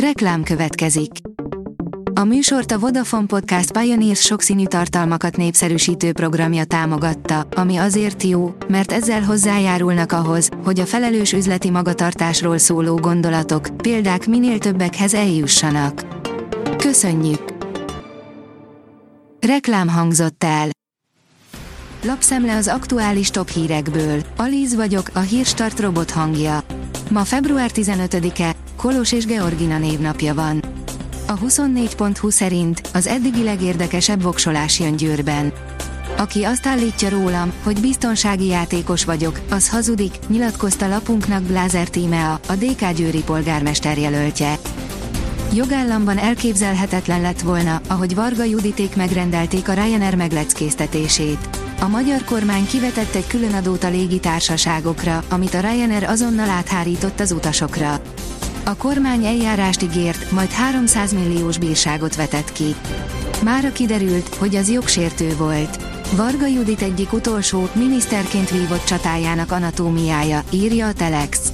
Reklám következik. A műsort a Vodafone Podcast Pioneers sokszínű tartalmakat népszerűsítő programja támogatta, ami azért jó, mert ezzel hozzájárulnak ahhoz, hogy a felelős üzleti magatartásról szóló gondolatok, példák minél többekhez eljussanak. Köszönjük! Reklám hangzott el. Lapszemle az aktuális top hírekből. Alíz vagyok, a hírstart robot hangja. Ma február 15-e, Kolos és Georgina névnapja van. A 24.20 szerint az eddigi legérdekesebb voksolás jön Győrben. Aki azt állítja rólam, hogy biztonsági játékos vagyok, az hazudik, nyilatkozta lapunknak Blázer Tímea, a DK Győri polgármester jelöltje. Jogállamban elképzelhetetlen lett volna, ahogy Varga Juditék megrendelték a Ryanair megleckéztetését. A magyar kormány kivetett egy különadót a légitársaságokra, amit a Ryanair azonnal áthárított az utasokra. A kormány eljárást ígért, majd 300 milliós bírságot vetett ki. Mára kiderült, hogy az jogsértő volt. Varga Judit egyik utolsó, miniszterként vívott csatájának anatómiája, írja a Telex.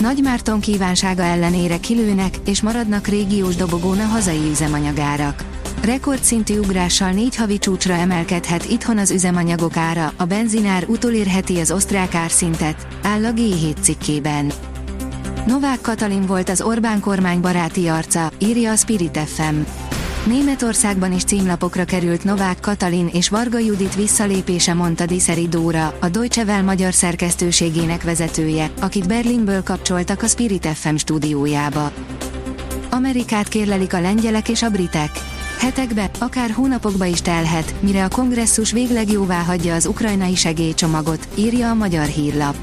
Nagy Márton kívánsága ellenére kilőnek, és maradnak régiós dobogón a hazai üzemanyagárak. Rekordszintű ugrással négy havi csúcsra emelkedhet itthon az üzemanyagok ára, a benzinár utolérheti az osztrák árszintet, áll a G7 cikkében. Novák Katalin volt az Orbán kormány baráti arca, írja a Spirit FM. Németországban is címlapokra került Novák Katalin és Varga Judit visszalépése mondta Diszeri Dóra, a Deutsche Welle magyar szerkesztőségének vezetője, akit Berlinből kapcsoltak a Spirit FM stúdiójába. Amerikát kérlelik a lengyelek és a britek. Hetekbe, akár hónapokba is telhet, mire a kongresszus végleg jóvá hagyja az ukrajnai segélycsomagot, írja a magyar hírlap.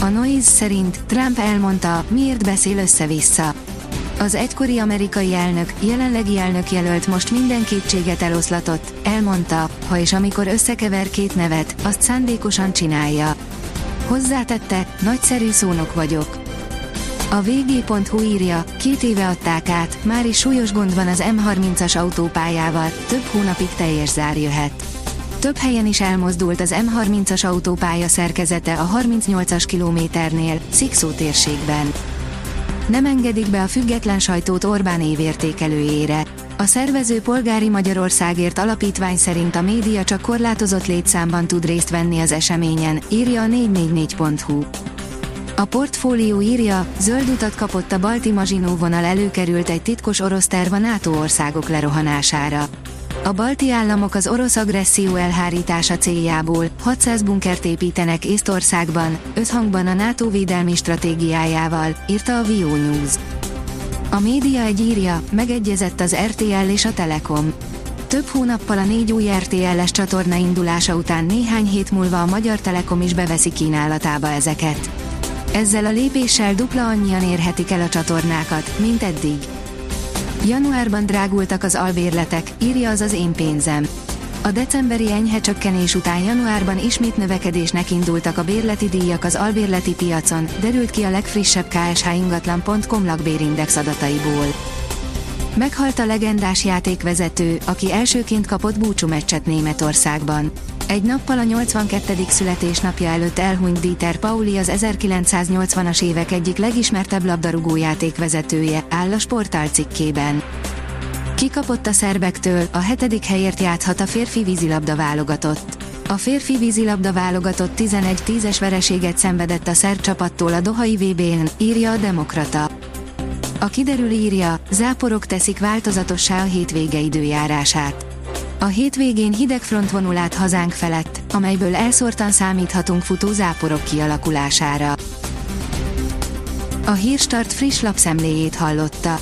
A Noise szerint Trump elmondta, miért beszél össze-vissza. Az egykori amerikai elnök, jelenlegi elnök jelölt most minden kétséget eloszlatott, elmondta, ha és amikor összekever két nevet, azt szándékosan csinálja. Hozzátette, nagyszerű szónok vagyok. A vg.hu írja, két éve adták át, már is súlyos gond van az M30-as autópályával, több hónapig teljes zár jöhet. Több helyen is elmozdult az M30-as autópálya szerkezete a 38-as kilométernél, Szikszó térségben. Nem engedik be a független sajtót Orbán évértékelőjére. A szervező Polgári Magyarországért alapítvány szerint a média csak korlátozott létszámban tud részt venni az eseményen, írja a 444.hu. A portfólió írja, zöld utat kapott a balti Mazsinó vonal előkerült egy titkos orosz terv a NATO országok lerohanására. A balti államok az orosz agresszió elhárítása céljából 600 bunkert építenek Észtországban, összhangban a NATO védelmi stratégiájával, írta a Vio News. A média egy írja, megegyezett az RTL és a Telekom. Több hónappal a négy új RTL-es csatorna indulása után néhány hét múlva a Magyar Telekom is beveszi kínálatába ezeket. Ezzel a lépéssel dupla annyian érhetik el a csatornákat, mint eddig. Januárban drágultak az albérletek, írja az az én pénzem. A decemberi enyhe csökkenés után januárban ismét növekedésnek indultak a bérleti díjak az albérleti piacon, derült ki a legfrissebb kshingatlan.com lakbérindex adataiból. Meghalt a legendás játékvezető, aki elsőként kapott búcsúmeccset Németországban. Egy nappal a 82. születésnapja előtt elhunyt Dieter Pauli az 1980-as évek egyik legismertebb labdarúgó játékvezetője, áll a sportál cikkében. Kikapott a szerbektől, a hetedik helyért játszhat a férfi vízilabda válogatott. A férfi vízilabda válogatott 11-10-es vereséget szenvedett a szerb csapattól a Dohai VB-n, írja a Demokrata. A kiderül írja, záporok teszik változatossá a hétvége időjárását. A hétvégén hideg front vonul át hazánk felett, amelyből elszórtan számíthatunk futó záporok kialakulására. A Hírstart friss lapszemléjét hallotta.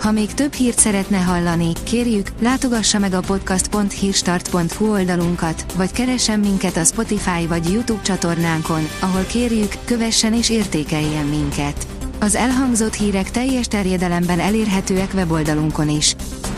Ha még több hírt szeretne hallani, kérjük, látogassa meg a podcast.hírstart.hu oldalunkat, vagy keressen minket a Spotify vagy YouTube csatornánkon, ahol kérjük, kövessen és értékeljen minket. Az elhangzott hírek teljes terjedelemben elérhetőek weboldalunkon is.